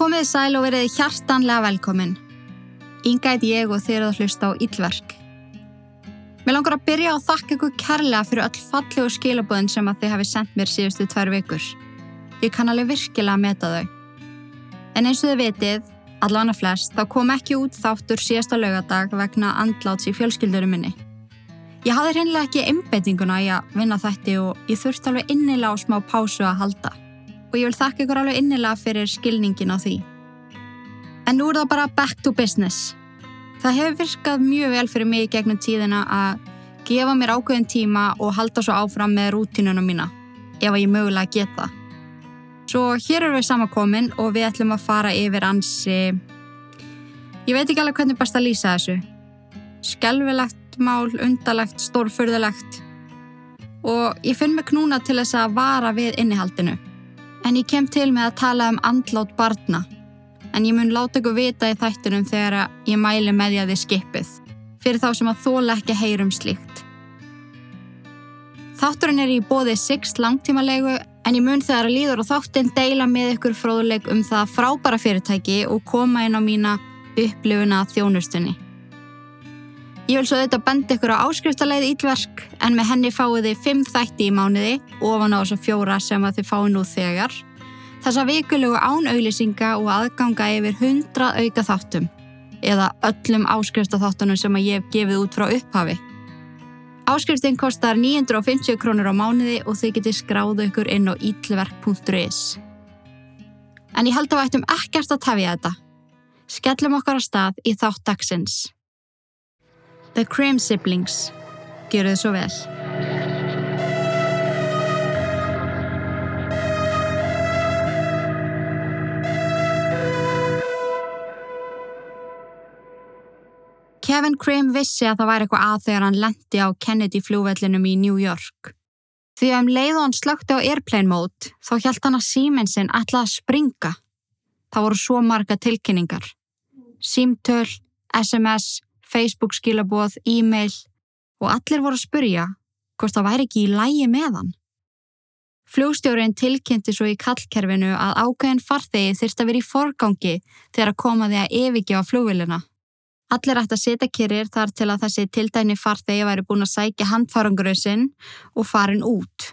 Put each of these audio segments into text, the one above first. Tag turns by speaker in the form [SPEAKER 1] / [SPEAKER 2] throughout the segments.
[SPEAKER 1] Komið sæl og verið hjartanlega velkomin. Heit ég og eruð að hlusta á Íllverk. Mér langar að byrja á að þakka ykkur kærlega fyrir öll fallegu skilabóðin sem að þið hafi sendt mér síðustu tvær vikur. Ég kann alveg virkilega að meta þau. En eins og þið vitið, allavega flest, þá kom ekki út þáttur síðasta lögadag vegna andláts í fjölskyldurum minni. Ég hafði hreinlega ekki einbeitinguna í að vinna þætti og ég þurfti alveg innilega á smá pásu að halda. Og ég vil þakka ykkur alveg innilega fyrir skilningin á því. En nú er það bara back to business. Það hefur virkað mjög vel fyrir mig gegnum tíðina að gefa mér ákveðin tíma og halda svo áfram með rútinuna mína, ef að ég mögulega geta. Svo hér erum við samankomin og við ætlum að fara yfir ansi... Ég veit ekki alveg hvernig best að lýsa þessu. Skelvilegt mál, undalegt, stórfurðulegt. Og ég finn mig knúna til þess að vara við innihaldinu. En ég kem til með að tala um andlát barna en ég mun láta ykkur vita í þættunum þegar ég mæli með því að þið skipið, fyrir þá sem að þóla ekki heyrum slíkt. Þátturinn er í bóði 6 langtímalegu en ég mun þegar að líður og þáttinn deila með ykkur fróðuleik um það frábæra fyrirtæki og koma inn á mína upplifuna þjónustunni. Ég vil svo auðvitað benda ykkur á áskriftarleið ítverk en með henni fáið þið 5 þætti í mánuði ofan á þessu fjóra sem að þið fáið nú þegar Þessa vikulegu ánauðlýsinga og aðganga yfir 100 auka þáttum eða öllum áskrifstaþáttunum sem að ég hef gefið út frá upphafi. Áskriftin kostar 950 krónur á mánuði og þið getur skráðu ykkur inn á ítlverk.is. En ég held að við ættum ekkert að tefja þetta. Skellum okkar á stað í þátt dagsins. The Cream Siblings. Gjör þið svo vel. Kevin Krim vissi að það væri eitthvað að þegar hann lendi á Kennedy fljóvellinum í New York. Því að um leið hann slökti á airplane mode þá hjælt hann að síminn ætla að springa. Það voru svo marga tilkynningar. Símtöl, SMS, Facebook skilabóð, e-mail og allir voru að spurja hvort það væri ekki í lægi með hann. Fljóstjórin tilkynnti svo í kallkerfinu að ákveðin farþegi þurfti að vera í forgangi þegar að koma því að yfirgefa fljóvelina. Allir ætti að setja kyrir þar til að þessi tildæni farþegi væri búin að sækja handfarangurinn sinn og farin út.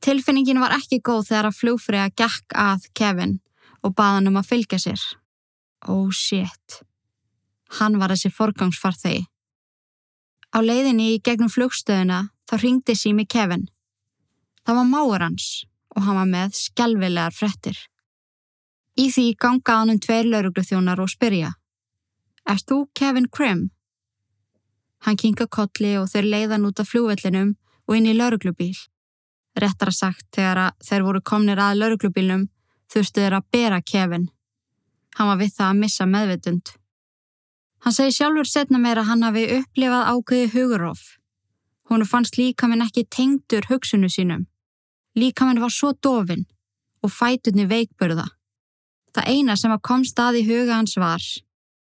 [SPEAKER 1] Tilfinningin var ekki góð þegar að fljófriða gekk að Kevin og baða um að fylgja sér. Oh shit. Hann var þessi forgangsfarþegi. Á leiðinni í gegnum flugstöðuna þá ringdi sími Kevin. Það var máur hans og hann var með skjálfilegar frettir. Í því ganga hann um tveir laurugluþjónar og spyrja. Erst þú Kevin Krim? Hann kinga kolli og þeir leiðan út af flúvellinum og inn í lauruglubíl. Réttar að sagt þegar þeir voru komnir að lauruglubílnum þurftu þeir að bera Kevin. Hann var við það að missa meðvitund. Hann segi sjálfur setna meira að hann hafi upplifað ákveði hugurof. Húnu fannst líka minn ekki tengdur hugsunu sínum. Líka minn var svo dofin og fætunni veikburða. Það eina sem að kom stað í huga hans var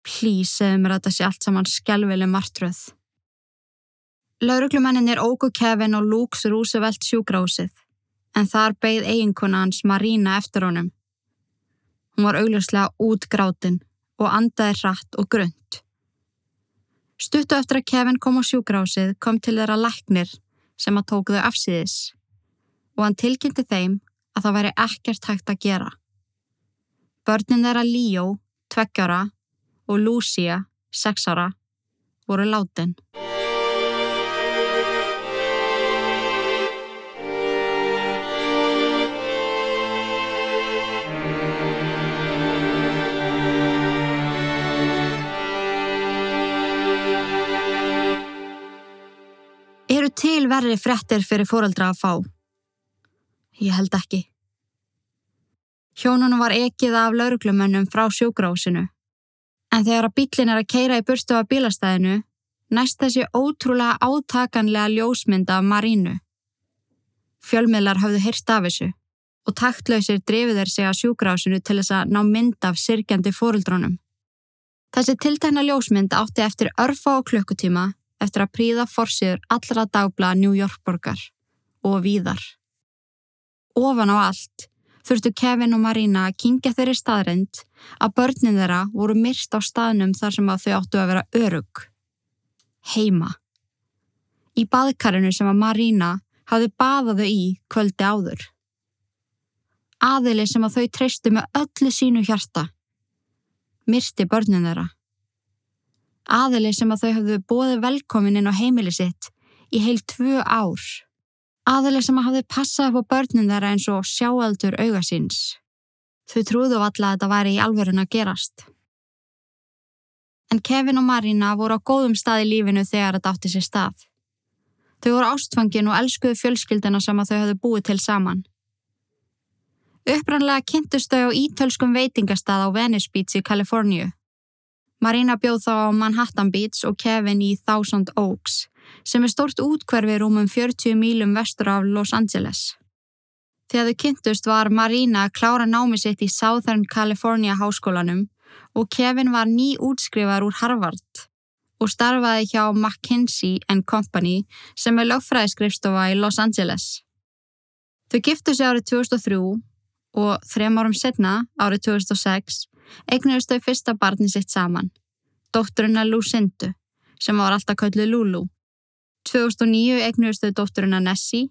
[SPEAKER 1] Please, segðu mér að þetta sé allt saman skjálfileg martröð. Lauruglumenninir ógu Kevin og Luke's Roosevelt sjúgrásið, en þar beigð eiginkona hans Marína eftir honum. Hún var augljóslega útgrátin og andaði hratt og grönt. Stuttu eftir að Kevin kom á sjúgrásið kom til þeirra læknir sem að tók þau afsýðis og hann tilkynnti þeim að það væri ekkert hægt að gera. Börnin þeirra Líó, tveggjara og Lucia, sex ára, voru látin. Til verri frettir fyrir fóreldra að fá? Ég held ekki. Hjónunum var ekið af lauruglumönnum frá sjógrásinu En þegar að bílinn er að keira í burstu af bílastæðinu, næst þessi ótrúlega átakanlega ljósmynd af Marínu. Fjölmiðlar hafðu hyrst af þessu og taktlausir drefið þeir sig að sjúkrásinu til þess að ná mynd af sirkjandi fóruldrónum. Þessi tiltækna ljósmynd átti eftir örfa og klukkutíma eftir að príða forsiður allra dagblaða New York borgar og víðar. Ofan á allt þurftu Kevin og Marina að kingja þeirri staðrind að börnin þeirra voru myrst á staðnum þar sem að þau áttu að vera örug. Heima. Í baðkarinu sem að Marina hafði baðaðu í kvöldi áður. Aðili sem að þau treystu með öllu sínu hjarta. Myrsti börnin þeirra. Aðili sem að þau hafðu bóði velkomin inn á heimili sitt í heil tvö ár. Aðili sem að hafði passað upp á börnin þeirra eins og sjáaldur augasins. Þau trúðu valla að þetta væri í alverðin að gerast. En Kevin og Marina voru á góðum stað í lífinu þegar þetta átti sér stað. Þau voru ástfangin og elskuðu fjölskyldina sem að þau hafðu búið til saman. Upprannlega kynntust þau á ítölskum veitingastað á Venice Beach í Kaliforníu. Marina bjóð þá á Manhattan Beach og Kevin í Thousand Oaks sem er stort útkverfi rúmum 40 mílum vestur af Los Angeles. Þegar þau kynntust var Marina að klára námi sitt í Southern California háskólanum og Kevin var ný útskrifar úr Harvard og starfaði hjá McKinsey & Company sem er lögfræðiskrifstofa í Los Angeles. Þau giftu sig árið 2003 og þrem árum setna, árið 2006, eignuðist þau fyrsta barni sitt saman, dótturina Lucindu, sem var alltaf kallið Lulu. 2009 eignuðist þau dótturina Nessie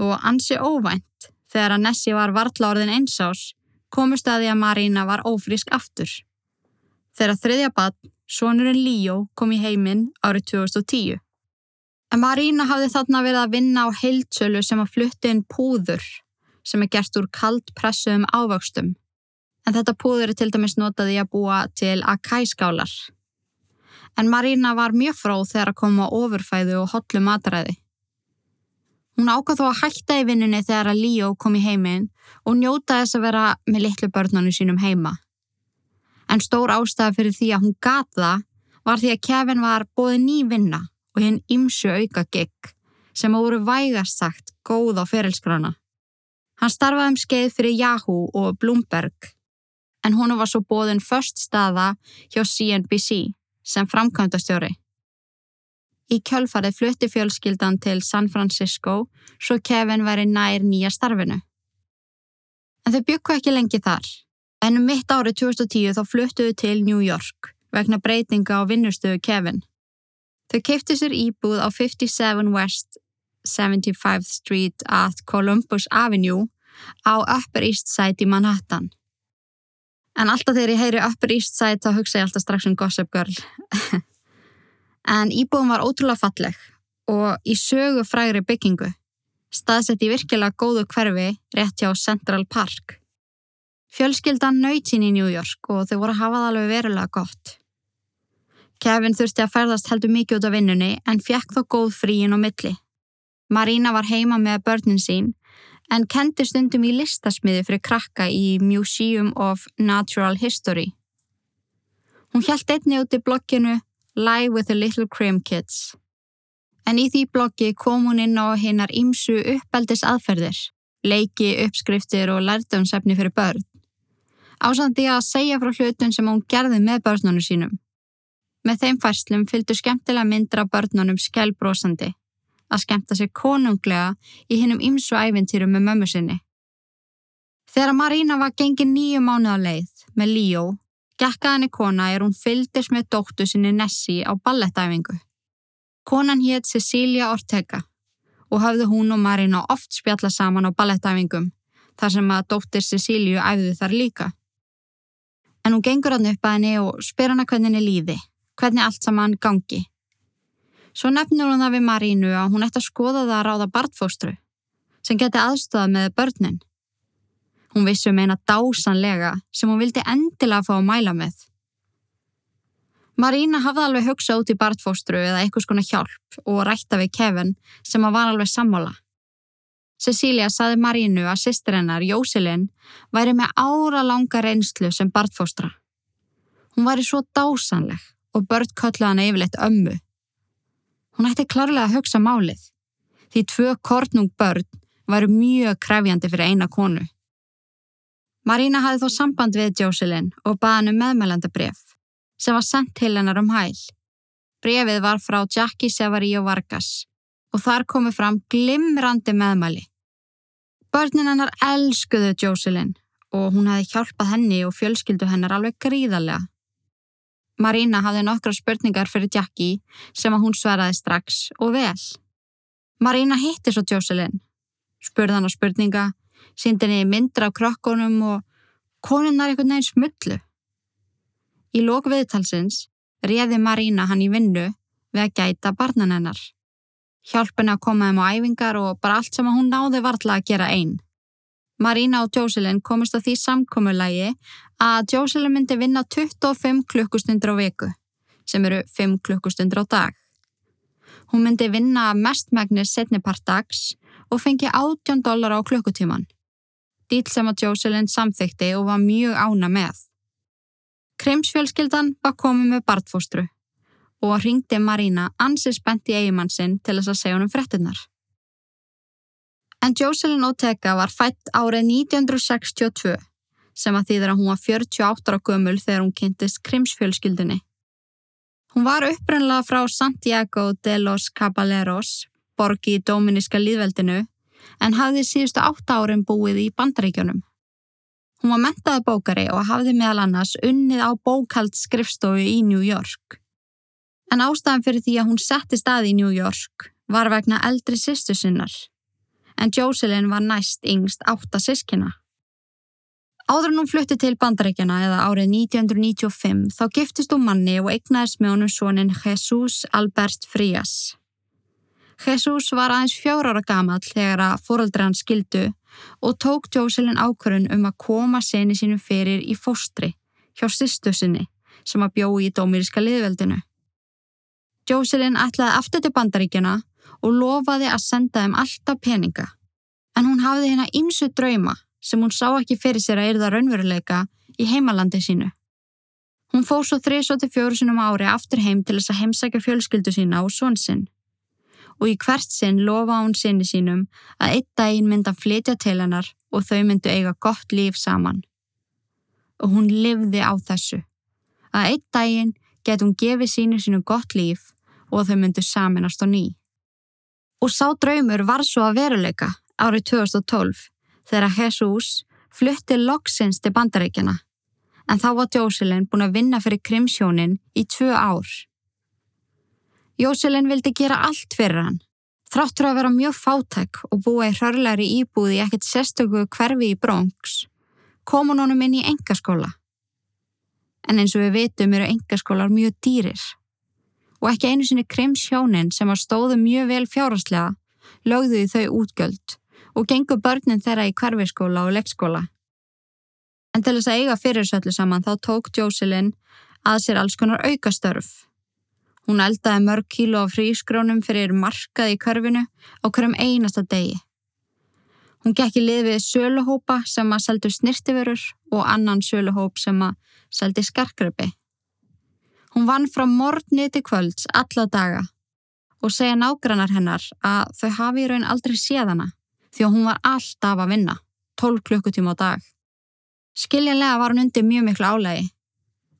[SPEAKER 1] og ansi óvænt þegar að Nessie var vartla orðin einsás komust að því að Marina var ófrísk aftur. Þegar þriðja bann, sonurinn Líó, kom í heiminn árið 2010. En Marina hafði þarna verið að vinna á heiltsölu sem að flutti inn púður sem er gert úr kaldpressuðum ávöxtum. En þetta púður er til dæmis notaði að búa til akæskálar en Marina var mjög fróð þegar að koma ofurfæðu og hotlu matræði. Hún ákvað þó að hætta í vinnunni þegar að Líó kom í heiminn og njóta þess að vera með litlu börnunum sínum heima. En stór ástæða fyrir því að hún gata var því að Kevin var bóði ný vinna og hinn ymsu auka gig sem voru vægast sagt góð á ferilskrana. Hann starfaði um skeið fyrir Yahoo og Bloomberg en hún var svo bóðin först staða hjá CNBC sem framkvæmdastjóri. Í kjölfarið flutti fjölskyldan til San Francisco svo Kevin væri nær nýja starfinu. En þau byggu ekki lengi þar. En um mitt árið 2010 þá fluttuðu til New York vegna breytinga á vinnustöðu Kevin. Þau keipti sér íbúð á 57 West 75th Street at Columbus Avenue á Upper East Side í Manhattan. En alltaf þegar ég heyri Upper East Side þá hugsa ég alltaf strax um Gossip Girl. en íbúðum var ótrúlega falleg og í sögu frægri byggingu. Staðsett í virkilega góðu hverfi rétt hjá Central Park. Fjölskyldan nöyt sín í New York og þau voru að hafa það alveg verulega gott. Kevin þurfti að ferðast heldur mikið út af vinnunni en fjekk þó góð fríin og milli. Marina var heima með börnin sín en kendi stundum í listasmiði fyrir krakka í Museum of Natural History. Hún hjælt einni út í blogginu Live with the Little Cream Kids. En í því bloggi kom hún inn á hinnar ímsu uppeldis aðferðir, leiki, uppskriftir og lærdomsefni fyrir börn. Ásandi að segja frá hlutun sem hún gerði með börnunum sínum. Með þeim færslum fylgdu skemmtilega myndra börnunum skjálbrósandi að skemta sér konunglega í hinnum ymsu ævintýrum með mömmu sinni. Þegar Marína var gengið nýju mánuða leið með Líó, gekka henni kona er hún fyldist með dóttu sinni Nessi á ballettæfingu. Konan hétt Cecilia Ortega og hafði hún og Marína oft spjalla saman á ballettæfingum þar sem að dóttir Cecíliu æfði þar líka. En hún gengur hann upp að henni og spyr hana hvernig henni líði, hvernig allt saman gangi. Svo nefnur hún það við Marínu að hún ætti að skoða það að ráða bartfóstru sem geti aðstofað með börnin. Hún vissi um eina dásanlega sem hún vildi endilega fá að mæla með. Marína hafði alveg hugsað út í bartfóstru eða eitthvað skona hjálp og rætta við Kevin sem að var alveg sammála. Cecilia saði Marínu að sýstir hennar, Jósilin, væri með ára langa reynslu sem bartfóstra. Hún væri svo dásanleg og börn kölluði hana yfirleitt ömmu Hún ætti klárlega að hugsa málið, því tvö kortnung börn varu mjög krefjandi fyrir eina konu. Marína hafði þó samband við Jocelyn og baði hennu um meðmælandabref sem var sendt til hennar um hæl. Brefið var frá Jackie Sevarío Vargas og þar komu fram glimrandi meðmæli. Börnin hennar elskuðu Jocelyn og hún hefði hjálpað henni og fjölskyldu hennar alveg gríðarlega. Marina hafði nokkra spurningar fyrir Jackie sem að hún svaraði strax og vel. Marina hitti svo Jocelyn, spurði hann á spurninga, síndi henni myndra á krokkunum og konunnar einhvern veginn smullu. Í lók viðtalsins réði Marina hann í vinnu við að gæta barnan hennar. Hjálpina að koma þeim á æfingar og bara allt sem hún náði varðla að gera einn. Marina og Jocelyn komist á því samkommulagi að Jocelyn myndi vinna 25 klukkustundur á viku, sem eru 5 klukkustundur á dag. Hún myndi vinna mestmægnis setnipart dags og fengi 18 dólar á klukkutíman. Dýl sem að Jocelyn samþykti og var mjög ána með. Krimsfjölskyldan var komið með bartfóstru og ringdi Marina ansi spennt í eigimann sinn til þess að segja honum frettinnar. En Jocelyn Otega var fætt árið 1962 sem að þýðir að hún var 48 ára gömul þegar hún kynntist krimsfjölskyldunni. Hún var upprannlega frá Santiago de los Caballeros, borgi í Dóminíska líðveldinu, en hafði síðustu 8 árin búið í bandaríkjónum. Hún var mentaði bókari og hafði meðal annars unnið á bókald skrifstofu í New York en ástæðan fyrir því að hún setti stað í New York var vegna eldri sýstu sinnar, en Jocelyn var næst yngst átta sískina. Áður en hún flutti til bandarækjana eða árið 1995 þá giftist hún manni og eignaðist með honum svonin Jesus Albert Frías. Jesus var aðeins fjóra ára gamal þegar að fóröldri hann skildu og tók Jocelyn ákvörun um að koma seni sínu fyrir í fóstri hjá sýstu sinni sem að bjói í dómiriska liðveldinu. Jocelyn ætlaði aftur til bandaríkjana og lofaði að senda þeim alltaf peninga. En hún hafði hérna ymsu drauma sem hún sá ekki fyrir sér að erða raunveruleika í heimalandi sínu. Hún fóð svo 3-4 sinum ári aftur heim til þess að heimsækja fjölskyldu sína og svon sinn. Og í hvert sinn lofa hún sinni sínum að eitt daginn mynda flytja til hennar og þau myndu eiga gott líf saman. Og hún livði á þessu. Að eitt daginn get hún gefið sínu sínu gott líf og þau myndu saminast á ný. Og sá draumur var svo að veruleika árið 2012 þegar Jesus flutti loksins til bandaríkjana en þá var Jóselin búin að vinna fyrir krimsjónin í tvö ár. Jóselin vildi gera allt fyrir hann, þráttur að vera mjög fátæk og búa í hrörlegri íbúði ekkert sérstöku hverfi í Bronx, kom hún honum inn í engaskóla. En eins og við vitum eru engaskólar mjög dýrir og ekki einu sinni krimsjónin sem að stóðu mjög vel fjárhastlega lögðu í þau útgjöld og gengur börnin þeirra í hverfiskóla og leikskóla. En til þess að eiga fyrirsöllu saman þá tók Jocelyn að sér alls konar aukastörf. Hún eldaði mörg kíló af frískrónum fyrir markað í körfinu á hverjum einasta degi. Hún gekk í lið við söluhópa sem að seldu snirtiförur og annan söluhóp sem að seldi skarkröpi. Hún vann frá morgni til kvölds alla daga og segja nágrannar hennar að þau hafi í raun aldrei séð hana því að hún var alltaf að vinna, 12 klukkutíma á dag. Skiljanlega var hún undir mjög miklu álægi.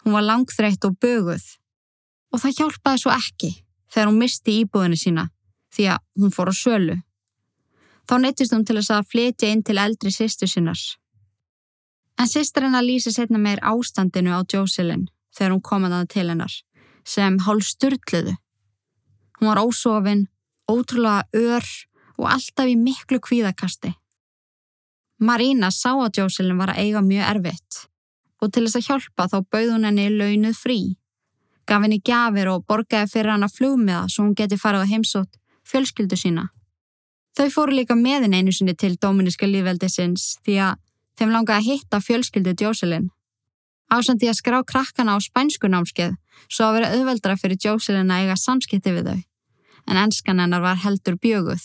[SPEAKER 1] Hún var langþreytt og böguð og það hjálpaði svo ekki þegar hún misti íbúðinu sína því að hún fór á sölu. Þá neittist hún til þess að flytja inn til eldri sýstu sinnars. En sýstur hennar lýsi setna meir ástandinu á Jocelyn þegar hún kom að það til hennar, sem hálf styrtluðu. Hún var ósofin, ótrúlega ör og alltaf í miklu kvíðakasti. Marina sá að Jocelyn var að eiga mjög erfitt og til þess að hjálpa þá bauð hún henni launuð frí. Gaf henni gjafir og borgaði fyrir hann að flugmiða svo hún geti farið á heimsótt fjölskyldu sína. Þau fóru líka með henni einu sinni til Dóminíska lífveldisins því að þeim langaði að hitta fjölskyldu Jocelyn ásandi að skrá krakkana á spænsku námskeið svo að vera auðveldra fyrir Jocelyn að eiga samskipti við þau, en enskan hennar var heldur bjöguð.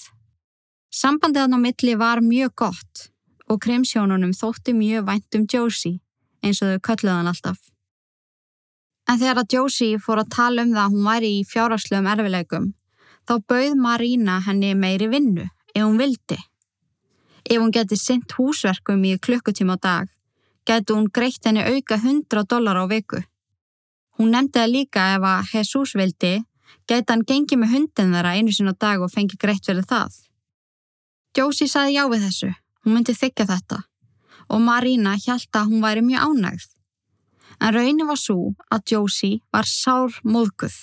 [SPEAKER 1] Sambandið hann á milli var mjög gott og kremsjónunum þótti mjög vænt um Josie, eins og þau kölluð hann alltaf. En þegar að Josie fór að tala um það að hún væri í fjárhagslegum erfileikum, þá bauð Marina henni meiri vinnu, ef hún vildi. Ef hún geti sint húsverkum í klukkutíma á dag, gætu hún greitt henni auka 100 dólar á viku. Hún nefndi það líka ef að Jesus vildi, gæti hann gengið með hundin þeirra einu sinna dag og fengi greitt fyrir það. Josie saði já við þessu Hún myndi þykja þetta og Marina hjælt að hún væri mjög ánægð. En raunin var svo að Josie var sár móðguð.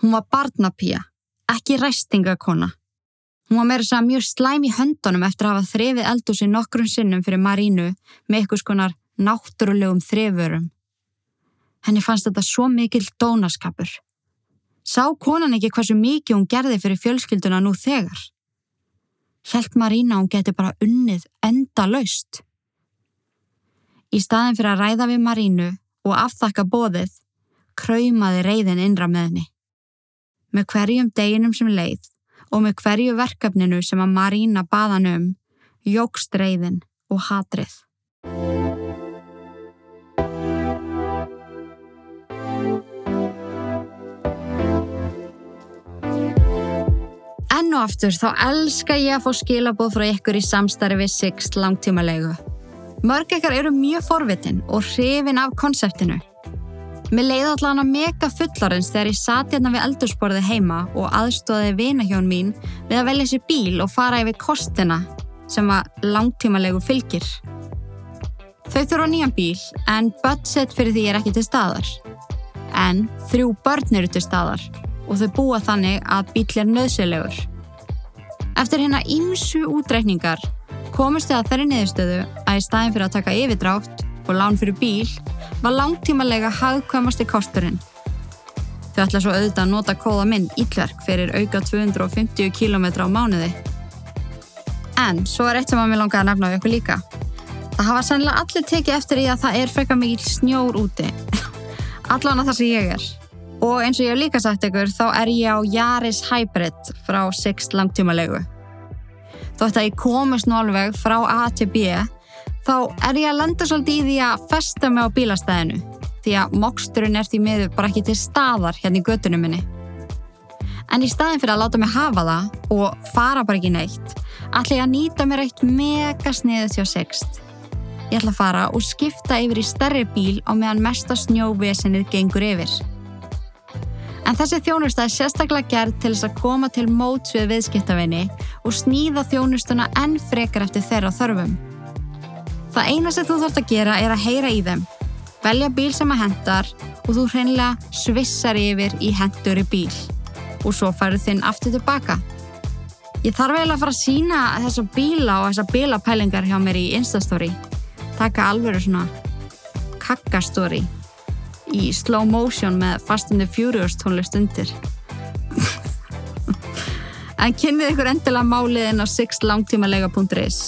[SPEAKER 1] Hún var barnapía, ekki ræstingakona. Hún var meira svo mjög slæm í höndunum eftir að hafa þrefið eldúsi nokkrum sinnum fyrir Marínu með eitthvað skonar náttúrulegum þrefurum. Henni fannst þetta svo mikil dónaskapur. Sá konan ekki hversu mikið hún gerði fyrir fjölskylduna nú þegar. Hjælt Marína hún geti bara unnið enda laust. Í staðin fyrir að ræða við Marínu og aftakka bóðið, kröymaði reyðin innra með henni. Með hverjum deginum sem leið og með hverju verkefninu sem að Marína baðan um, jógst reyðin og hatrið. Enn og aftur þá elska ég að fá skilabóð frá ykkur í samstarfi við Sixt langtímalegu. Mörg ykkar eru mjög forvitin og hrifin af konseptinu. Mér leiði allan að mega fullarins þegar ég sati hérna við eldursporði heima og aðstóði vinahjón mín við að velja sér bíl og fara yfir kostina sem var langtímalegu fylgir. Þau þurfa nýjan bíl en budget fyrir því er ekki til staðar. En þrjú börn eru til staðar og þau búa þannig að bíl er nöðsilegur. Eftir hérna ímsu útreikningar komust þið að þeirri niðurstöðu að í staðin fyrir að taka yfirdrátt og lán fyrir bíl var langtímalega hagkvæmasti kosturinn. Þau ætla svo auðvitað að nota kóða minn ítverk fyrir auka 250 km á mánuði. En svo er eitt sem að mér langaði að nefna á ykkur líka. Það hafa sennilega allir tekið eftir í að það er frekar mikil snjór úti. Allan að það sem ég er. Og eins og ég hef líka sagt ykkur, þá er ég á Yaris Hybrid frá Sixt langtímalegu. Þótt að ég komist nú alveg frá A til B, þá er ég að lenda svolítið í því að festa mig á bílastæðinu, því að moksturinn er því miður bara ekki til staðar hérna í göttunum minni. En í staðin fyrir að láta mig hafa það og fara bara ekki neitt, ætla ég að nýta mér eitt mega sniðið hjá Sixt. Ég ætla að fara og skipta yfir í stærri bíl á meðan mesta snjóvesenið gengur yfir. En þessi þjónusta er sérstaklega gerð til þess að koma til móts við viðskiptavinni og snýða þjónustuna enn frekar eftir þeirra þörfum. Það eina sem þú þarfst að gera er að heyra í þeim, velja bíl sem að hendar og þú hreinlega svissar yfir í hendur í bíl og svo færðu þinn aftur tilbaka. Ég þarf eiginlega að fara að sína þessa bíla og þessa bílapælingar hjá mér í Instastory. Taka alveg svona kakkastóri í slow motion með Fast and the Furious tónlist undir. en kynnið ykkur endilega máliðin á sixlangtímalega.is.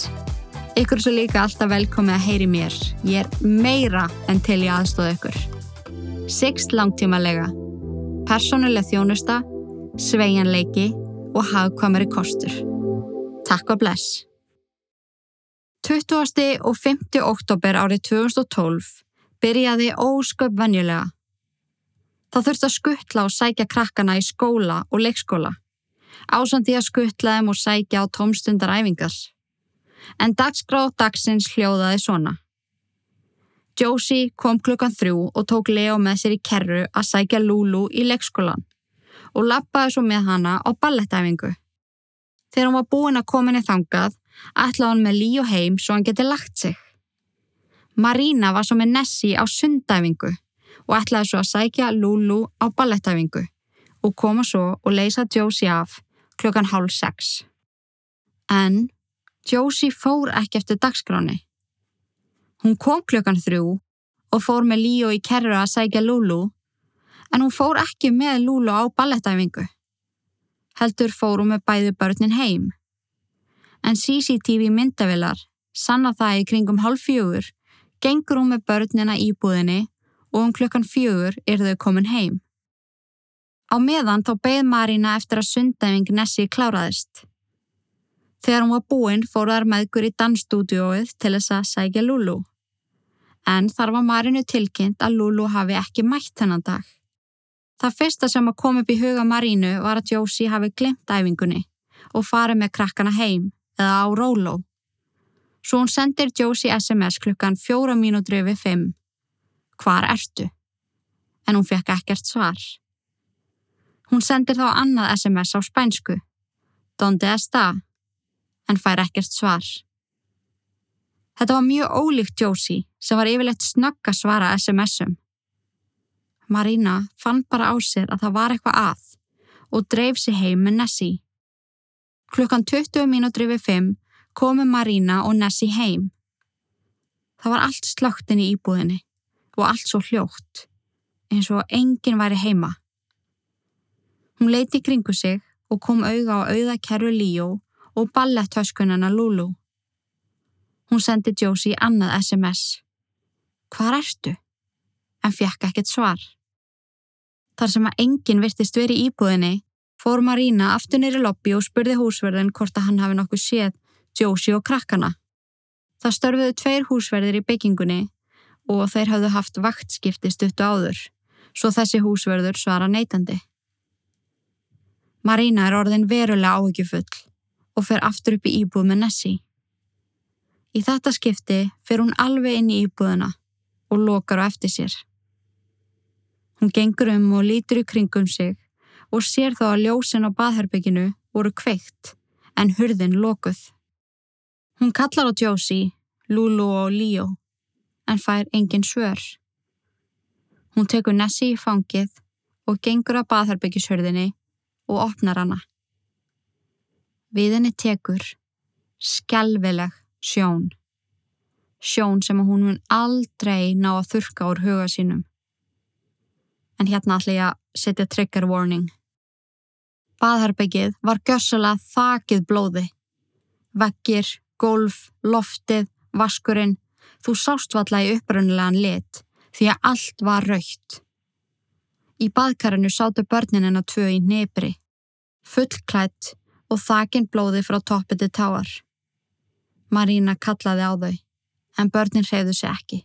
[SPEAKER 1] Ykkur svo líka alltaf velkomið að heyri mér. Ég er meira en til ég aðstóða ykkur. Sixt langtímalega. Personuleg þjónusta, sveianleiki og hagkvamari kostur. Takk og bless. 20. og 5. oktober árið 2012 byrjaði ósköp venjulega. Það þurfti að skuttla og sækja krakkana í skóla og leikskóla. Ásandi að skuttla þeim og sækja á tómstundaræfingar. En dagsgráð dagsins hljóðaði svona. Josie kom klukkan þrjú og tók Leo með sér í kerru að sækja Lulu í leikskólan og lappaði svo með hana á ballettæfingu. Þegar hún var búin að kominni þangað, ætlaði hann með Líó heim svo hann geti lagt sig. Marina var svo með Nessie á sundæfingu og ætlaði svo að sækja Lulu á ballettæfingu og koma svo og leysa Josie af klukkan hálf sex. En Josie fór ekki eftir dagskráni. Hún kom klukkan þrjú og fór með Líó í kerru að sækja Lulu en hún fór ekki með Lulu á ballettæfingu. Heldur fór hún með bæði börnin heim. En CCTV myndavilar sanna það í kringum hálf fjögur gengur hún með börnina í búðinni og um klukkan fjögur er þau komin heim. Á meðan þá beð Marina eftir að sundæfing Nessi kláraðist. Þegar hún var búinn fór þar meðgur í dansstúdióið til þess að sækja Lulu. En þar var Marinu tilkynnt að Lulu hafi ekki mætt þennan dag. Það fyrsta sem að kom upp í huga Marinu var að Josie hafi glemt æfingunni og farið með krakkana heim eða á Róló. Svo hún sendir Josie SMS klukkan fjóra mínútri við fimm. Hvar ertu? En hún fekk ekkert svar. Hún sendir þá annað SMS á spænsku. Donde está? En fær ekkert svar. Þetta var mjög ólíkt Josie sem var yfirleitt snögg að svara SMS-um. Marina fann bara á sér að það var eitthvað að og dreif sér heim með Nessie. Klukkan 20 mínútur yfir 5 komu Marina og Nessie heim. Það var allt slögtin í íbúðinni og allt svo hljótt, eins og enginn væri heima. Hún leiti kringu sig og kom auga á auða kerru Líó og balletthöskunana Lulu. Hún sendi Josie annað SMS. Hvar ertu? En fjekk ekkert svar. Þar sem að enginn virtist verið í íbúðinni fór Marina aftur nýri lobby og spurði húsverðin hvort að hann hafi nokkuð séð Josie og krakkana. Það störfiðu tveir húsverðir í byggingunni og þeir hafðu haft vaktskipti stuttu áður, svo þessi húsverður svara neytandi. Marina er orðin verulega áhyggjufull og fer aftur upp í íbúð með Nessie. Í þetta skipti fer hún alveg inn í íbúðuna og lokar á eftir sér. Hún gengur um og lítur í kringum sig og sér þá að ljósin á baðherbygginu voru kveikt en hurðin lokuð. Hún kallar á Josie, Lulu og Leo en fær engin svör. Hún tekur Nessie í fangið og gengur að baðherbyggjishörðinni og opnar hana. Við henni tekur skelvileg sjón. Sjón sem hún mun aldrei ná að þurka úr huga sínum. En hérna ætla ég að setja trigger warning. Baðherbyggið var gössalega þakið blóði. Vekkir, golf, loftið, vaskurinn, þú sást valla í upprönnilegan lit því að allt var raukt. Í baðkarinu sátu börninina tvö í nefri, fullklætt og þakinn blóði frá toppiti táar. Marína kallaði á þau, en börnin hreyðu sig ekki.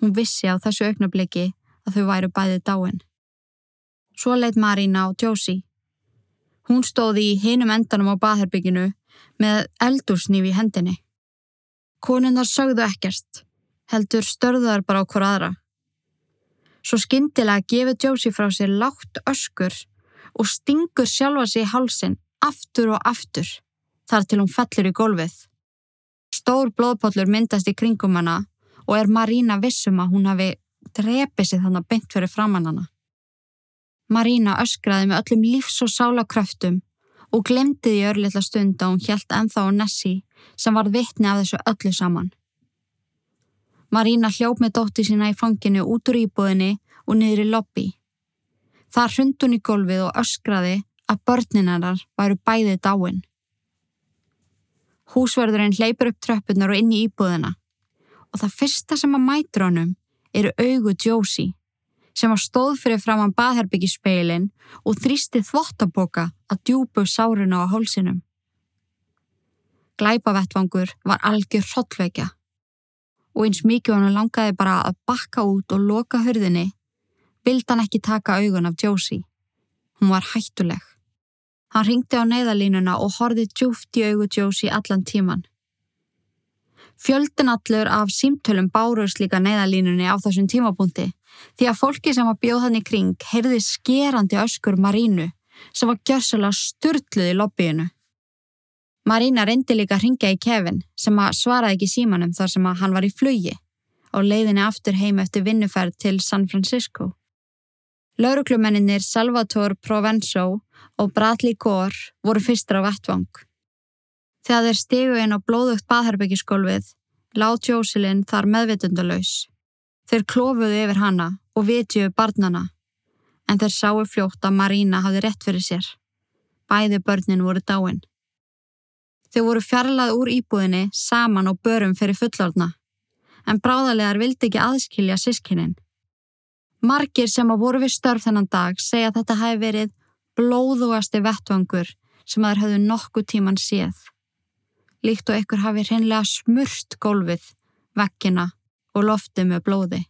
[SPEAKER 1] Hún vissi á þessu auknabliki að þau væru bæðið dáin. Svo leitt Marína á Josie. Hún stóði í hinum endanum á baðherbygginu með eldursnýfi í hendinni. Konundar sögðu ekkert, heldur störðuðar bara á hver aðra. Svo skindilega gefur Josie frá sér lágt öskur og stingur sjálfa sig í hálsin aftur og aftur þar til hún fellur í gólfið. Stór blóðpollur myndast í kringum hana og er Marína vissum að hún hafi drepið sig þannig beint fyrir framann hana. Marína öskraði með öllum lífs- og sálakröftum og glemdi því örlittla stund að hún hjælt enþá á Nessi sem var vittni af þessu öllu saman. Marína hljóp með dótti sína í fanginu út úr íbúðinni og niður í lobby. Þar hrund hún í gólfið og öskraði að börninarnar væru bæðið dáin. Húsverðurinn hleypur upp tröppunar og inn í íbúðina og það fyrsta sem að mætur honum eru augu Josie sem var stóð fyrir framann baðherbyggispeilin og þrýsti þvottaboka að djúbu sáruna á hólsinum. Glæpavettvangur var algjör hrottveikja og eins mikið hann langaði bara að bakka út og loka hörðinni, vild hann ekki taka augun af Josie. Hún var hættuleg. Hann ringdi á neyðalínuna og horfið djúft í augu Josie allan tíman. Fjöldin allur af símtölum bárust líka neyðalínunni á þessum tímapunkti því að fólki sem var bjóð hann í kring heyrði skerandi öskur Marínu sem var gjörsulega styrtluð í lobbyinu. Marína reyndi líka að ringja í Kevin sem að svaraði ekki símanum þar sem hann var í flugi og leiðinni aftur heim eftir vinnuferð til San Francisco. Lauruklumenninir Salvatore Provenzo og Bradley Gore voru fyrstur á vettvang. Þegar þeir stegu inn á blóðugt baðherbyggiskólfið, látt Jósilinn þar meðvitundalauðs. Þeir klofuðu yfir hana og vitjuðu barnana, en þeir sáu fljótt að Marína hafði rétt fyrir sér. Bæði börnin voru dáin. Þau voru fjarlað úr íbúðinni saman og börum fyrir fullorðna, en bráðalegar vildi ekki aðskilja sískinin. Margir sem á voru við störf þennan dag segja að þetta hafi verið blóðugasti vettvangur sem þær höfðu nokkuð tíman séð. Líkt og ykkur hafi hreinlega smurst gólfið, vekkina og loftið með blóði.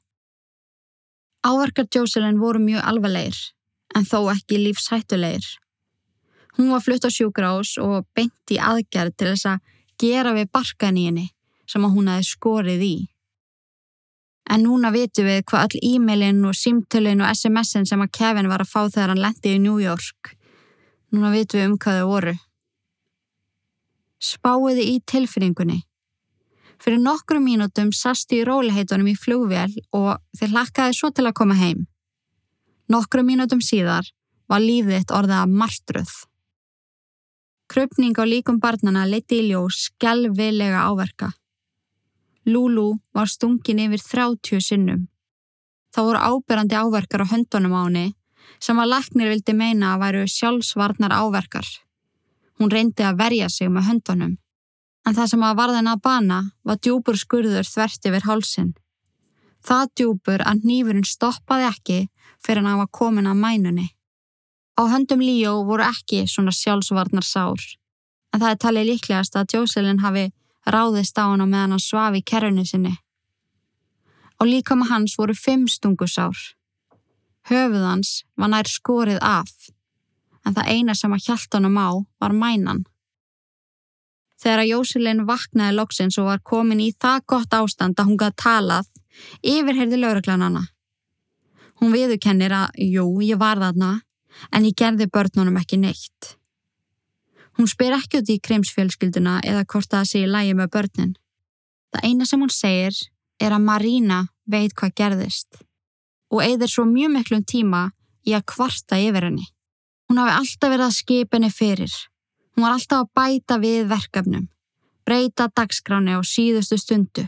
[SPEAKER 1] Áverkar Jocelyn voru mjög alvarleir, en þó ekki lífshættuleir. Hún var flutt á sjúgrás og beint í aðgerð til þess að gera við barkan í henni sem að hún hafi skorið í. En núna vitum við hvað all e-mailin og símtölin og SMS-in sem að Kevin var að fá þegar hann lendi í New York. Núna vitum við um hvað þau voru. Spáiði í tilfinningunni. Fyrir nokkru mínútum sast í róliheitunum í flugvél og þeir hlakkaði svo til að koma heim. Nokkru mínútum síðar var orðið að marstruð. Krupning á líkum barnana leti í ljós skjálfilega áverka. Lulu var stungin yfir 30 sinnum. Það voru ábyrrandi áverkar á höndunum á henni sem að laknir vildi meina að væru sjálfsvarnar áverkar. Hún reyndi að verja sig með höndunum en það sem að varðin að bana var djúbur skurður þvert yfir hálsin. Það djúbur að nýfurinn stoppaði ekki fyrir hann að hafa komin að mænunni. Á höndum Líó voru ekki svona sjálfsvarnar sár, en það er talið líklegast að Jóselin hafi ráðist á hann meðan hann svaf í kerrunni sinni. Á líkama hans voru fimm stungusár. Höfuð hans var nær skorið af, en það eina sem að hjælt honum á var mænan. Þegar að Jósilin vaknaði loksins og var komin í það gott ástand að hún gæði talað, yfirherði lauruglan hana. Hún viðukennir að, jú, ég var þarna, en ég gerði börnunum ekki neitt. Hún spyr ekki út í kreimsfjölskylduna eða hvort það sé í lægi með börnin. Það eina sem hún segir er að Marína veit hvað gerðist og eigðir svo mjög miklum tíma í að kvarta yfir henni. Hún hafi alltaf verið að skipa henni fyrir Hún var alltaf að bæta við verkefnum, breyta dagskráni á síðustu stundu.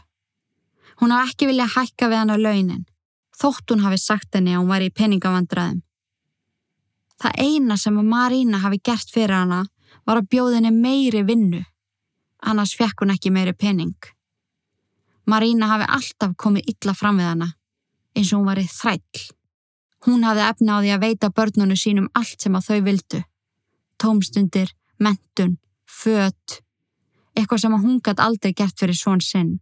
[SPEAKER 1] Hún hafi ekki viljað hækka við hann á launin, þótt hún hafi sagt henni að hún var í peningavandræðum. Það eina sem að Marína hafi gert fyrir hana var að bjóða henni meiri vinnu, annars fekk hún ekki meiri pening. Marína hafi alltaf komið illa fram við hana, eins og hún var í þræll. Hún hafi efna á því að veita börnunu sínum allt sem að þau vildu. Tómstundir, mentun, fött, eitthvað sem hún gætt aldrei gert fyrir svon sinn.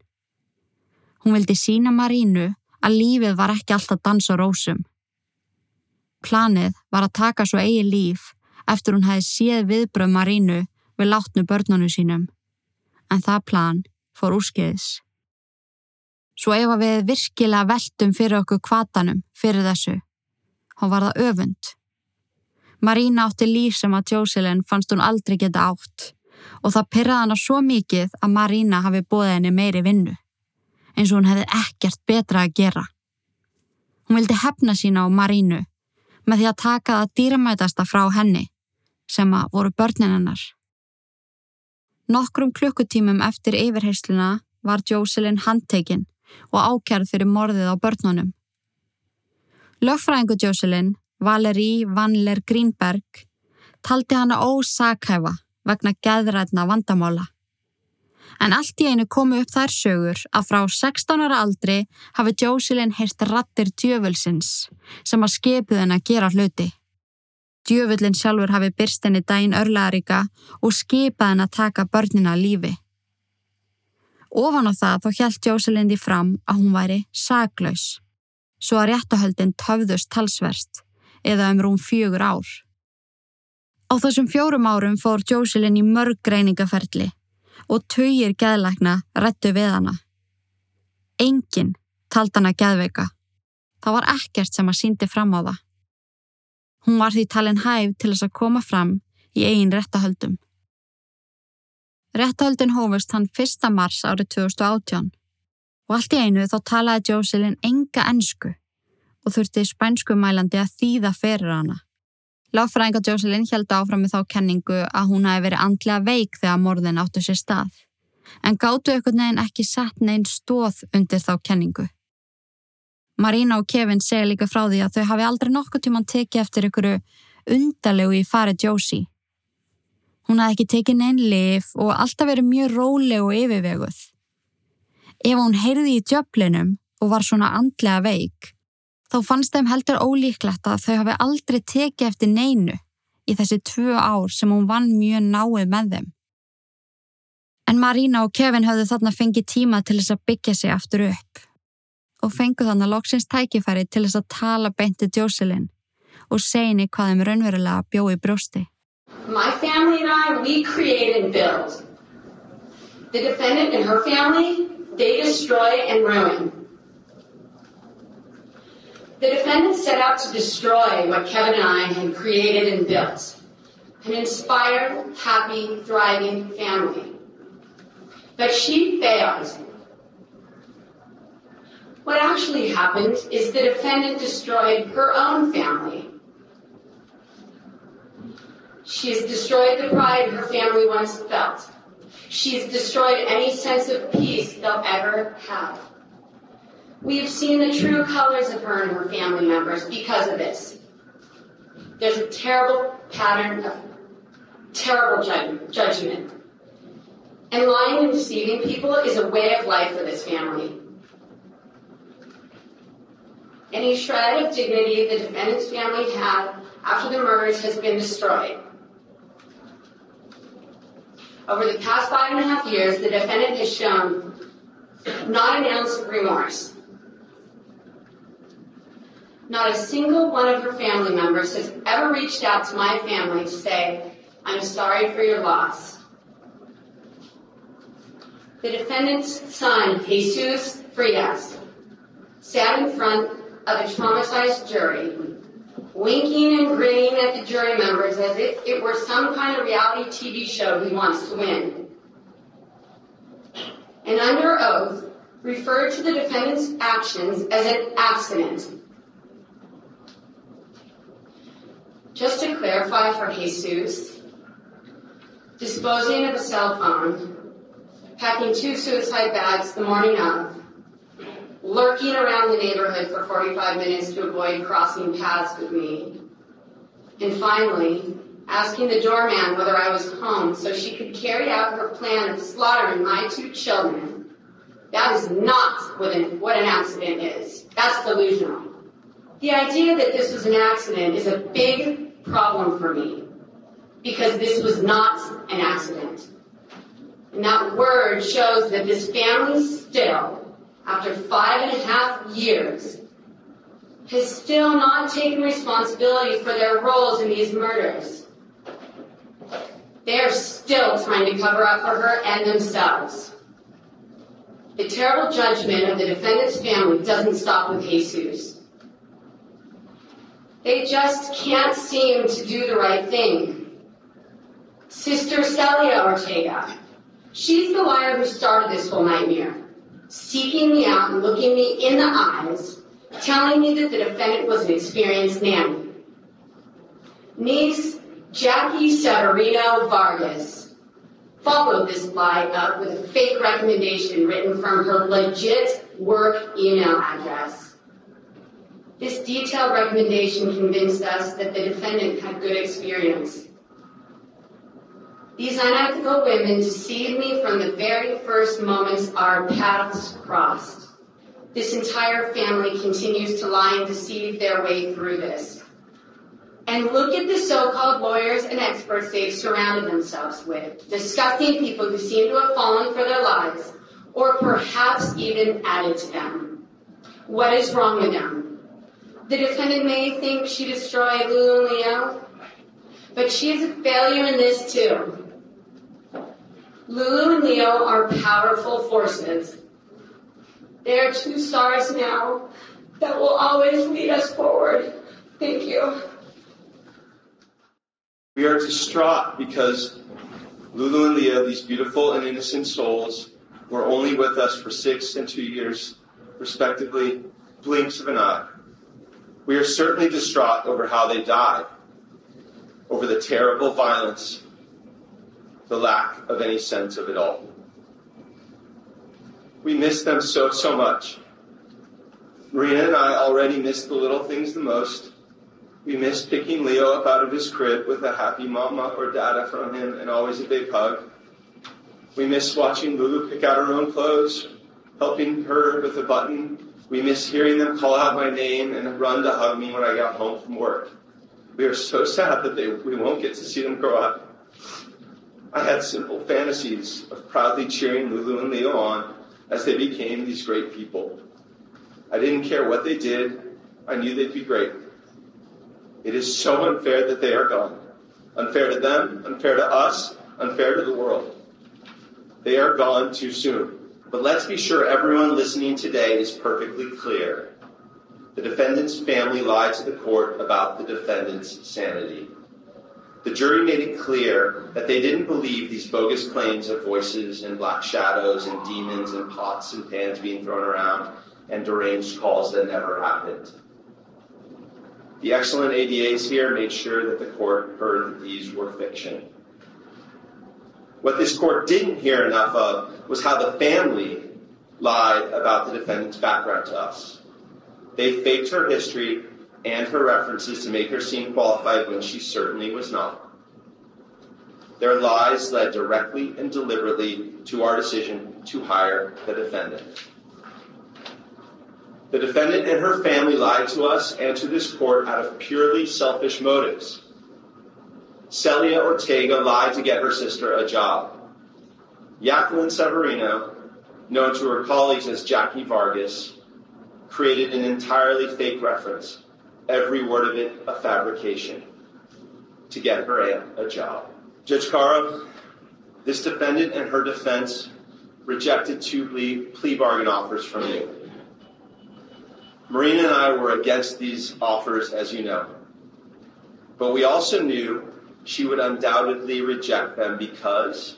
[SPEAKER 1] Hún vildi sína Marínu að lífið var ekki alltaf dans og rósum. Planið var að taka svo eigi líf eftir hún hefði séð viðbröð Marínu við látnu börnunu sínum, en það plan fór úrskiðis. Svo ef að við virkilega veltum fyrir okkur kvatanum fyrir þessu, þá var það öfund. Marína átti líf sem að Jocelyn fannst hún aldrei geta átt og það pyrraði hana svo mikið að Marína hafi bóðið henni meiri vinnu, eins og hún hefði ekkert betra að gera. Hún vildi hefna sína á Marínu með því að taka það dýramætasta frá henni, sem að voru börnin hennar. Nokkrum klukkutímum eftir yfirheysluna var Jocelyn handtekinn og ákjærð fyrir morðið á börnunum. Lögfræðingu Jocelyn Valerí Vanler Greenberg, taldi hana ósakhæfa vegna geðrætna vandamála. En allt í einu komu upp þær sögur að frá 16 ára aldri hafi Jocelyn heyrst rattir djöfulsins sem að skipið henn að gera hluti. Djöfullin sjálfur hafi byrst henni dæin örlaðaríka og skipað henn að taka börnina lífi. Ofan á það þá hjælt Jocelyn því fram að hún væri saglaus, svo að réttahöldin töfðust talsverst eða um rúm fjögur ár. Á þessum fjórum árum fór Jocelyn í mörg greiningaferli og töyir geðlækna rettu við hana. Engin tald hana geðveika. Það var ekkert sem að síndi fram á það. Hún var því talin hæf til þess að koma fram í eigin réttahöldum. Réttahöldin hófust hann 1. mars árið 2018 og allt í einu þá talaði Jocelyn enga ennsku og þurfti spænskumælandi að þýða fyrir hana. Láfræðinga Jocelyn held áfram með þá kenningu að hún hafi verið andlega veik þegar morðin áttu sér stað, en gáttu ykkur neginn ekki sett neginn stóð undir þá kenningu. Marína og Kevin segja líka frá því að þau hafi aldrei nokkuð tíman tekið eftir ykkur undalegu í farið Josie. Hún hafi ekki tekið neinn lif og alltaf verið mjög róleg og yfirveguð. Ef hún heyrði í djöflinum og var svona andlega veik, þá fannst þeim heldur ólíklegt að þau hafi aldrei tekið eftir neinu í þessi tvö ár sem hún vann mjög náið með þeim. En Marína og Kevin hafðu þarna fengið tíma til þess að byggja sig aftur upp og fengu þarna loksins tækifæri til þess að tala beintið Jocelyn og segni hvað þeim raunverulega bjóði brjósti.
[SPEAKER 2] My family and I, we create and build. The defendant and her family, they destroy and ruin. The defendant set out to destroy what Kevin and I had created and built an inspired, happy, thriving family. But she failed What actually happened is the defendant destroyed her own family. She has destroyed the pride her family once felt. She's destroyed any sense of peace they'll ever have. We have seen the true colors of her and her family members because of this. There's a terrible pattern of terrible judgment. And lying and deceiving people is a way of life for this family. Any shred of dignity the defendant's family had after the murders has been destroyed. Over the past five and a half years, the defendant has shown not an ounce of remorse. Not a single one of her family members has ever reached out to my family to say, I'm sorry for your loss. The defendant's son, Jesus Frias, sat in front of a traumatized jury, winking and grinning at the jury members as if it were some kind of reality TV show he wants to win. And under oath, referred to the defendant's actions as an accident. Just to clarify for Jesus, disposing of a cell phone, packing two suicide bags the morning of, lurking around the neighborhood for 45 minutes to avoid crossing paths with me. And finally, asking the doorman whether I was home so she could carry out her plan of slaughtering my two children. That is not what an, what an accident is. That's delusional. The idea that this was an accident is a big problem for me because this was not an accident. And that word shows that this family still after five and a half years, has still not taken responsibility for their roles in these murders. They are still trying to cover up for her and themselves. The terrible judgment of the defendant's family doesn't stop with Jesus. They just can't seem to do the right thing. Sister Celia Ortega, she's the liar who started this whole nightmare seeking me out and looking me in the eyes, telling me that the defendant was an experienced nanny. Niece Jackie Severino Vargas followed this lie up uh, with a fake recommendation written from her legit work email address. This detailed recommendation convinced us that the defendant had good experience these unethical women deceived me from the very first moments our paths crossed. This entire family continues to lie and deceive their way through this. And look at the so-called lawyers and experts they've surrounded themselves with, disgusting people who seem to have fallen for their lies, or perhaps even added to them. What is wrong with them? The defendant may think she destroyed Lulu and Leo, but she is a failure in this too. Lulu and Leo are powerful forces. They are two stars now that will always lead us forward. Thank you.
[SPEAKER 3] We are distraught because Lulu and Leo, these beautiful and innocent souls, were only with us for six and two years, respectively, blinks of an eye. We are certainly distraught over how they died, over the terrible violence the lack of any sense of it all. We miss them so, so much. Marina and I already miss the little things the most. We miss picking Leo up out of his crib with a happy mama or dada from him and always a big hug. We miss watching Lulu pick out her own clothes, helping her with a button. We miss hearing them call out my name and run to hug me when I got home from work. We are so sad that they, we won't get to see them grow up. I had simple fantasies of proudly cheering Lulu and Leo on as they became these great people. I didn't care what they did, I knew they'd be great. It is so unfair that they are gone. Unfair to them, unfair to us, unfair to the world. They are gone too soon. But let's be sure everyone listening today is perfectly clear. The defendant's family lied to the court about the defendant's sanity. The jury made it clear that they didn't believe these bogus claims of voices and black shadows and demons and pots and pans being thrown around. and deranged calls that never happened. The excellent ADAs here made sure that the court heard that these were fiction. What this court didn't hear enough of was how the family lied about the defendant's background to us. They faked her history and her references to make her seem qualified when she certainly was not. Their lies led directly and deliberately to our decision to hire the defendant. The defendant and her family lied to us and to this court out of purely selfish motives. Celia Ortega lied to get her sister a job. Jacqueline Severino, known to her colleagues as Jackie Vargas, created an entirely fake reference, every word of it a fabrication, to get her a job. Judge Caro, this defendant and her defense rejected two plea, plea bargain offers from you. Marina and I were against these offers, as you know. But we also knew she would undoubtedly reject them because,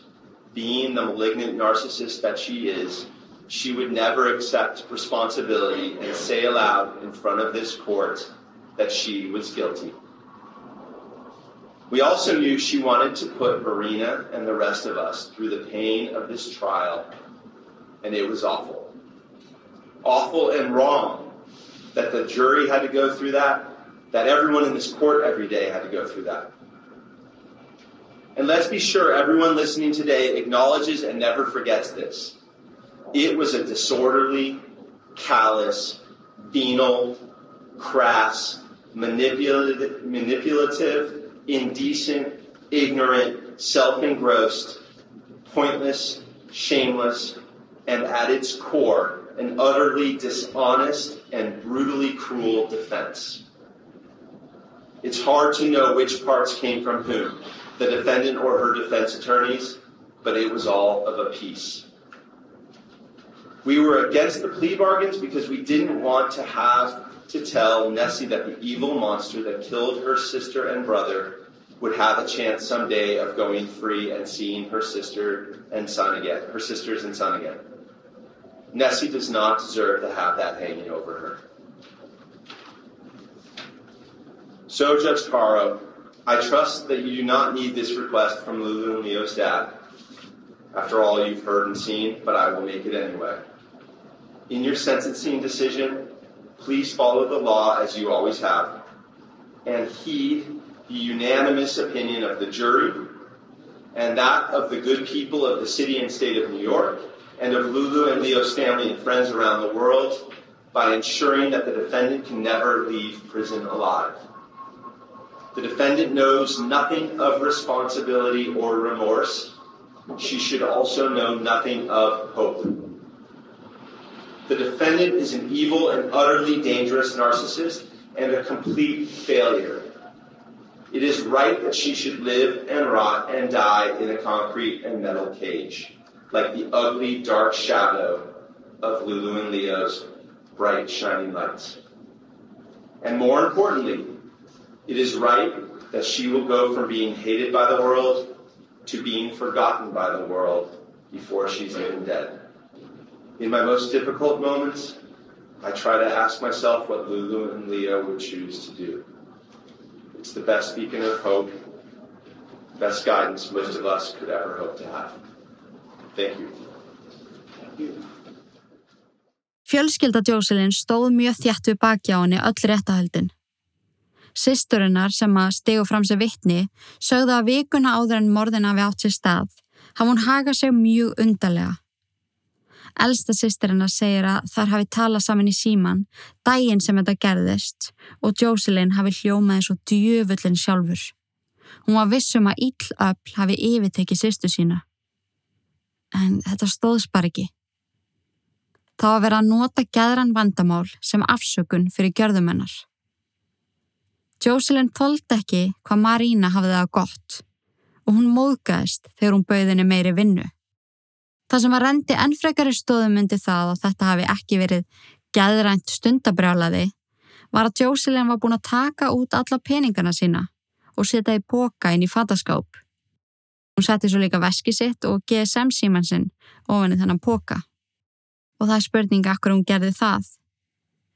[SPEAKER 3] being the malignant narcissist that she is, she would never accept responsibility and say aloud in front of this court that she was guilty. We also knew she wanted to put Marina and the rest of us through the pain of this trial, and it was awful. Awful and wrong that the jury had to go through that, that everyone in this court every day had to go through that. And let's be sure everyone listening today acknowledges and never forgets this. It was a disorderly, callous, venal, crass, manipulative, manipulative indecent, ignorant, self engrossed, pointless, shameless, and at its core, an utterly dishonest and brutally cruel defense. It's hard to know which parts came from whom, the defendant or her defense attorneys, but it was all of a piece. We were against the plea bargains because we didn't want to have to tell Nessie that the evil monster that killed her sister and brother would have a chance someday of going free and seeing her sister and son again, her sisters and son again. Nessie does not deserve to have that hanging over her. So, Judge Caro, I trust that you do not need this request from Lulu and Leo's dad. After all you've heard and seen, but I will make it anyway. In your sentencing decision, please follow the law as you always have, and heed the unanimous opinion of the jury and that of the good people of the city and state of New York and of Lulu and Leo's family and friends around the world by ensuring that the defendant can never leave prison alive. The defendant knows nothing of responsibility or remorse. She should also know nothing of hope. The defendant is an evil and utterly dangerous narcissist and a complete failure. It is right that she should live and rot and die in a concrete and metal cage, like the ugly, dark shadow of Lulu and Leo's bright, shining lights. And more importantly, it is right that she will go from being hated by the world to being forgotten by the world before she's even dead. In my most difficult moments, I try to ask myself what Lulu and Leo would choose to do. It's the best beacon of hope, best guidance most of us could ever hope to have. Thank you. Thank you.
[SPEAKER 1] Fjölskylda Jocelyn stóð mjög þjætt við baki á henni öll réttahöldin. Sisturinnar sem að stegu fram sér vittni sögðu að vikuna áður en morðina við átt sér stað hafa hún hagað sig mjög undarlega. Elsta sýstirinnar segir að þar hafi talað saman í síman daginn sem þetta gerðist og Jocelyn hafi hljómað eins og djöfullin sjálfur. Hún var vissum að ill öll hafi yfirtekið sýstu sína. En þetta stóðs bara ekki. Það var að vera að nota gæðran vandamál sem afsökun fyrir gjörðumennar. Jocelyn þóldi ekki hvað Marína hafði það gott og hún móðgæðist þegar hún bauðinni meiri vinnu. Það sem að rendi ennfrekari stóðum myndi það að þetta hafi ekki verið gæðrænt stundabrjálaði var að Jocelyn var búin að taka út alla peningana sína og setja í póka inn í fataskáp. Hún setti svo líka veski sitt og GSM síman sinn ofan í þennan póka. og það er spurning akkur hún gerði það.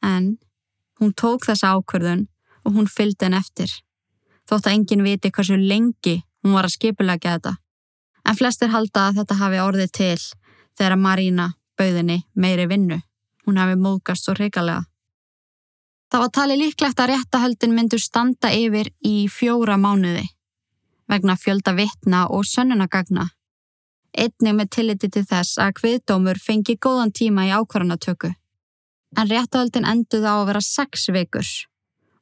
[SPEAKER 1] En hún tók þessa ákverðun og hún fylgdi henn eftir. Þótt að enginn viti hversu lengi hún var að skipulegja þetta. En flestir halda að þetta hafi orðið til þegar Marína bauðinni meiri vinnu. Hún hafi móðgast svo hrigalega. Það var talið líklegt að réttahöldin myndur standa yfir í fjóra mánuði vegna fjölda vittna og sönnunagagna. Einnig með tilliti til þess að kviðdómur fengi góðan tíma í ákvarðanatöku. En réttahöldin enduði á að vera sex vikur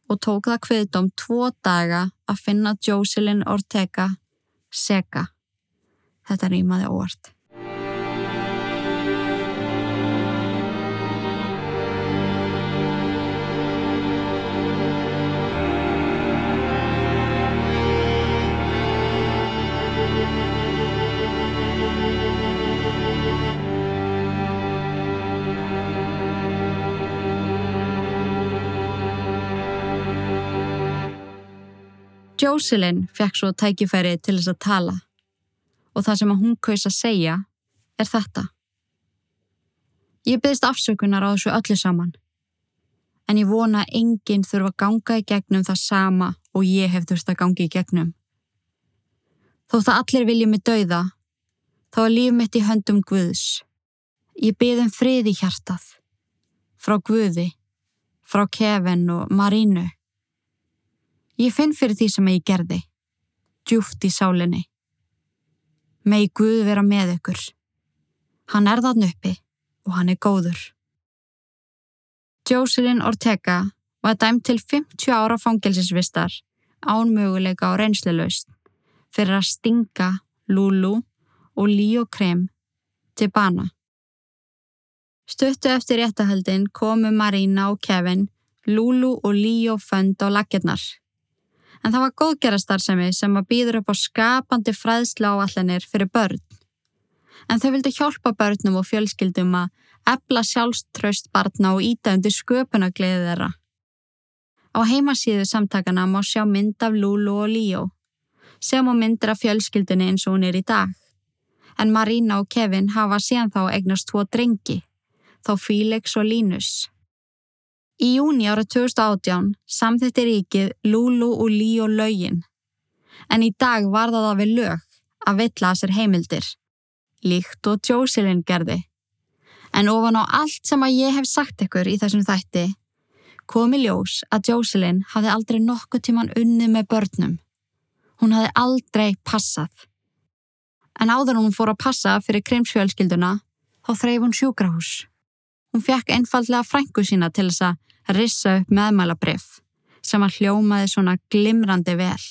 [SPEAKER 1] og tók það kviðdóm tvo daga að finna Jocelyn Ortega seka. Þetta rýmaði óvart. Jocelyn fekk svo tækifæri til þess að tala og það sem að hún kaus að segja er þetta. Ég byggðist afsökunar á þessu öllu saman en ég vona að enginn þurfa að ganga í gegnum það sama og ég hef þurft að ganga í gegnum. Þótt að allir vilja mig dauða, þá er líf mitt í höndum Guðs. Ég byggðum frið í hjartað, frá Guði, frá Kevin og Marínu. Ég finn fyrir því sem ég gerði, djúft í sálinni. Megi Guð vera með ykkur. Hann er þann uppi og hann er góður. Jocelyn Ortega var dæmt til 50 ára fangelsisvistar án möguleika á reynsleilust fyrir að stinga Lulu og Líó Krem til bana. Stuttu eftir réttahöldin komu Marina og Kevin, Lulu og Líó fönd á lakirnar en það var góðgerastarðsemi sem að býður upp á skapandi fræðsla áallanir fyrir börn. En þau vildi hjálpa börnum og fjölskyldum að ebla sjálfströst barna og íta undir sköpunagliði þeirra. Á heimasíðu samtakana má sjá mynd af Lulu og Líó, sem á myndir af fjölskyldunni eins og hún er í dag. En Marina og Kevin hafa síðan þá eignast tvo drengi, þá Fílex og Línus. Í júni ára 2018 samþitti ríkið Lulu og Líó lögin, en í dag var það að við lög að vitla að sér heimildir, líkt og Jocelyn gerði. En ofan á allt sem að ég hef sagt ykkur í þessum þætti, komi ljós að Jocelyn hafði aldrei nokkuð tíman unni með börnum. Hún hafði aldrei passað. En áður hún fór að passa fyrir krimsfjölskylduna, þá þreif hún sjúkrahús. Hún fekk einfallega frængu sína til þess að rissa upp meðmælabrif sem að hljómaði svona glimrandi vel.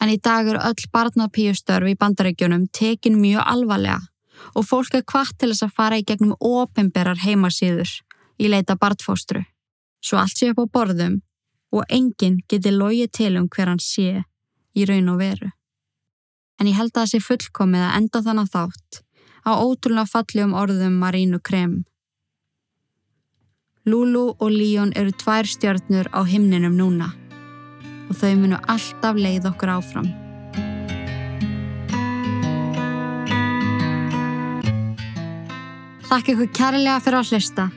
[SPEAKER 1] En í dag eru öll barnapíustörf í bandaríkjunum tekin mjög alvarlega og fólk er hvart til þess að fara í gegnum ofinberar heimasýður í leita barnfóstru. Svo allt sé upp á borðum og enginn geti logið til um hver hann sé í raun og veru. En ég held að það sé fullkomið að enda þannig þátt á ótrúlega falli um orðum Marínu Krem Lulu og Líón eru tvær stjörnur á himninum núna og þau munu alltaf leið okkur áfram. Takk ykkur kærlega fyrir að hlusta.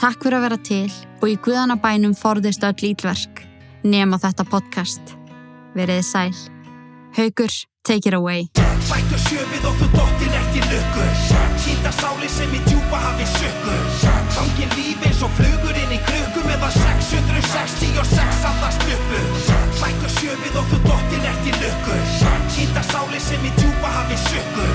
[SPEAKER 1] Takk fyrir að vera til og í Guðanabænum forðist öll ítverk nema þetta podcast. Veriði sæl. Haugur, take it away. Sættu sjöfið og þú dottir eftir lukku. Sýta sáli sem í djúpa hafi sökku. Gangin lífi eins og flugur inn í krukku meðan 666 andast uppu Lækka sjöfið og þú dottir eftir lukku. Týnda sáli sem í djúpa hafi sökku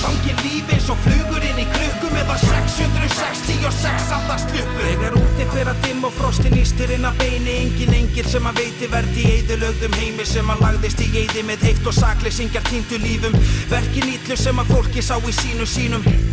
[SPEAKER 1] Gangin lífi eins og flugur inn í krukku meðan 666 andast uppu Þegar úti fyrir að dimm og frostin ístir inn að beini. Engin engil sem að veiti verði í eðulögðum heimi sem að lagðist í eði með heift og sakli syngjar týndu lífum. Verkin ítlu sem að fólki sá í sínu sínum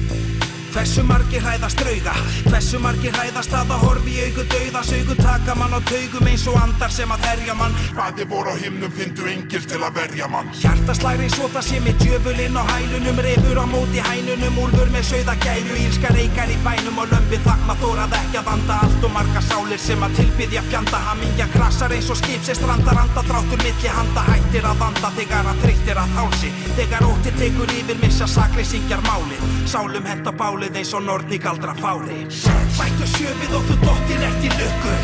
[SPEAKER 1] Hversu margir hræðast drauga? Hversu margir hræðast að að horfi í auku dauða? Saugu taka mann á taugum eins og andar sem að þerja mann.
[SPEAKER 4] Hvaði voru á himnum fyndu engil til að verja mann.
[SPEAKER 1] Hjartaslæri svo það sé með djöfulinn á hælunum Refur á móti hænunum Úlfur með sögða gæru Ílska reykar í bænum og lömpi þakma Þórað ekki að vanda allt og marga sálir sem að tilbyðja fjanda. Hamingja krasar eins og skip sem strandar Anda dráttur milli handa hættir að vanda Þegar að þreyttir að hálsi. Þegar ótti tekur yfir missa sakli syngjar máli Sálum hent á báli
[SPEAKER 5] málið eins og nortni galdra fári Bættu sjöfið og þú dottir í lukku.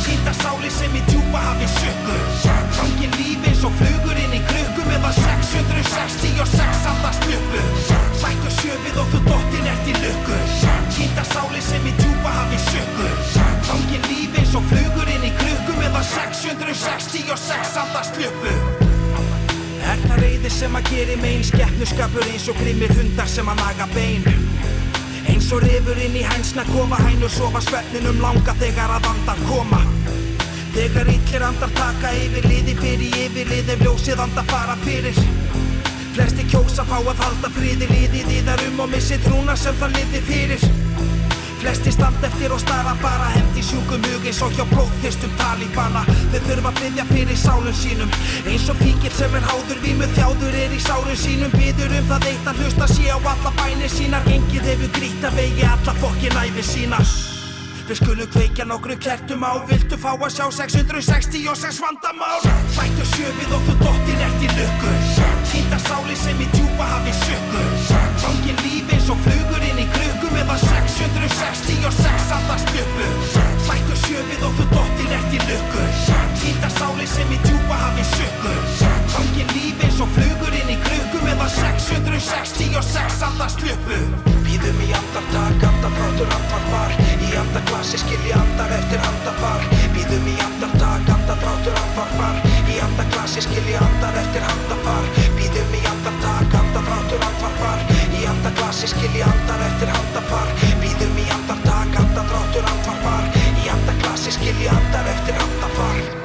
[SPEAKER 5] Sýnda sáli sem í djúpa hafi sökku Hangin líf eins og flugur inn í krukku Meðan 666 andast luppu Bættu sjöfið og þú dottir í lukku. Sýnda sáli sem í djúpa hafi sökku Hangin líf eins og flugur inn í krukku Meðan 666 andast luppu Er það reyði sem að geri megin Skeppnuskapur eins og grimmir hundar sem að naga bein Eins og rifur inn í hænsna kofa hænur sofa svefninum langa þegar að andar koma. Þegar illir andar taka yfir liði fyrir yfirlið ef ljósið andar fara fyrir. Flesti kjósa fá að halda friði liðið í þar um og missi trúna sem það liði fyrir Flesti stand eftir og stara bara hendi sjúkum hug eins og hjá blóðþyrstum talíbana Þau þurfa að byggja fyrir sálum sínum. Eins og píkill sem er háður vímu þjáður er í sálum sínum. Byður um það eitt að hlusta sé á alla bænir sínar. Engið hefur grýtt að vegi alla fokkin æfi sína. Við skulum kveikja nokkru kertum á. Viltu fá að sjá 666 vandamál? Bættu sjöfið og þú dottir ert í lukku Týnda sáli sem í djúpa hafi sökku Fangin líf eins og flugur inn í krukku Meðan 666 andast luppu Bættu sjöfið og þú dóttir eftir lukku. Hýta sáli sem í djúpa hafi sökku Hangi lífi eins og flugur inn í klukku Meðan 666 andast klukku Býðum í andartak, andarfrátur, andarfar. Í andarklassi skilji andar eftir andarfar Býðum í andartak, andarfrátur, andarfar. Í andarklassi skilji andar eftir andarfar Býðum í andartak, andarfrátur, andarfar. Í andarklassi skilji andar eftir andarfar Býðum í andartak, andarfrátur, andarfar skilji andar eftir andafar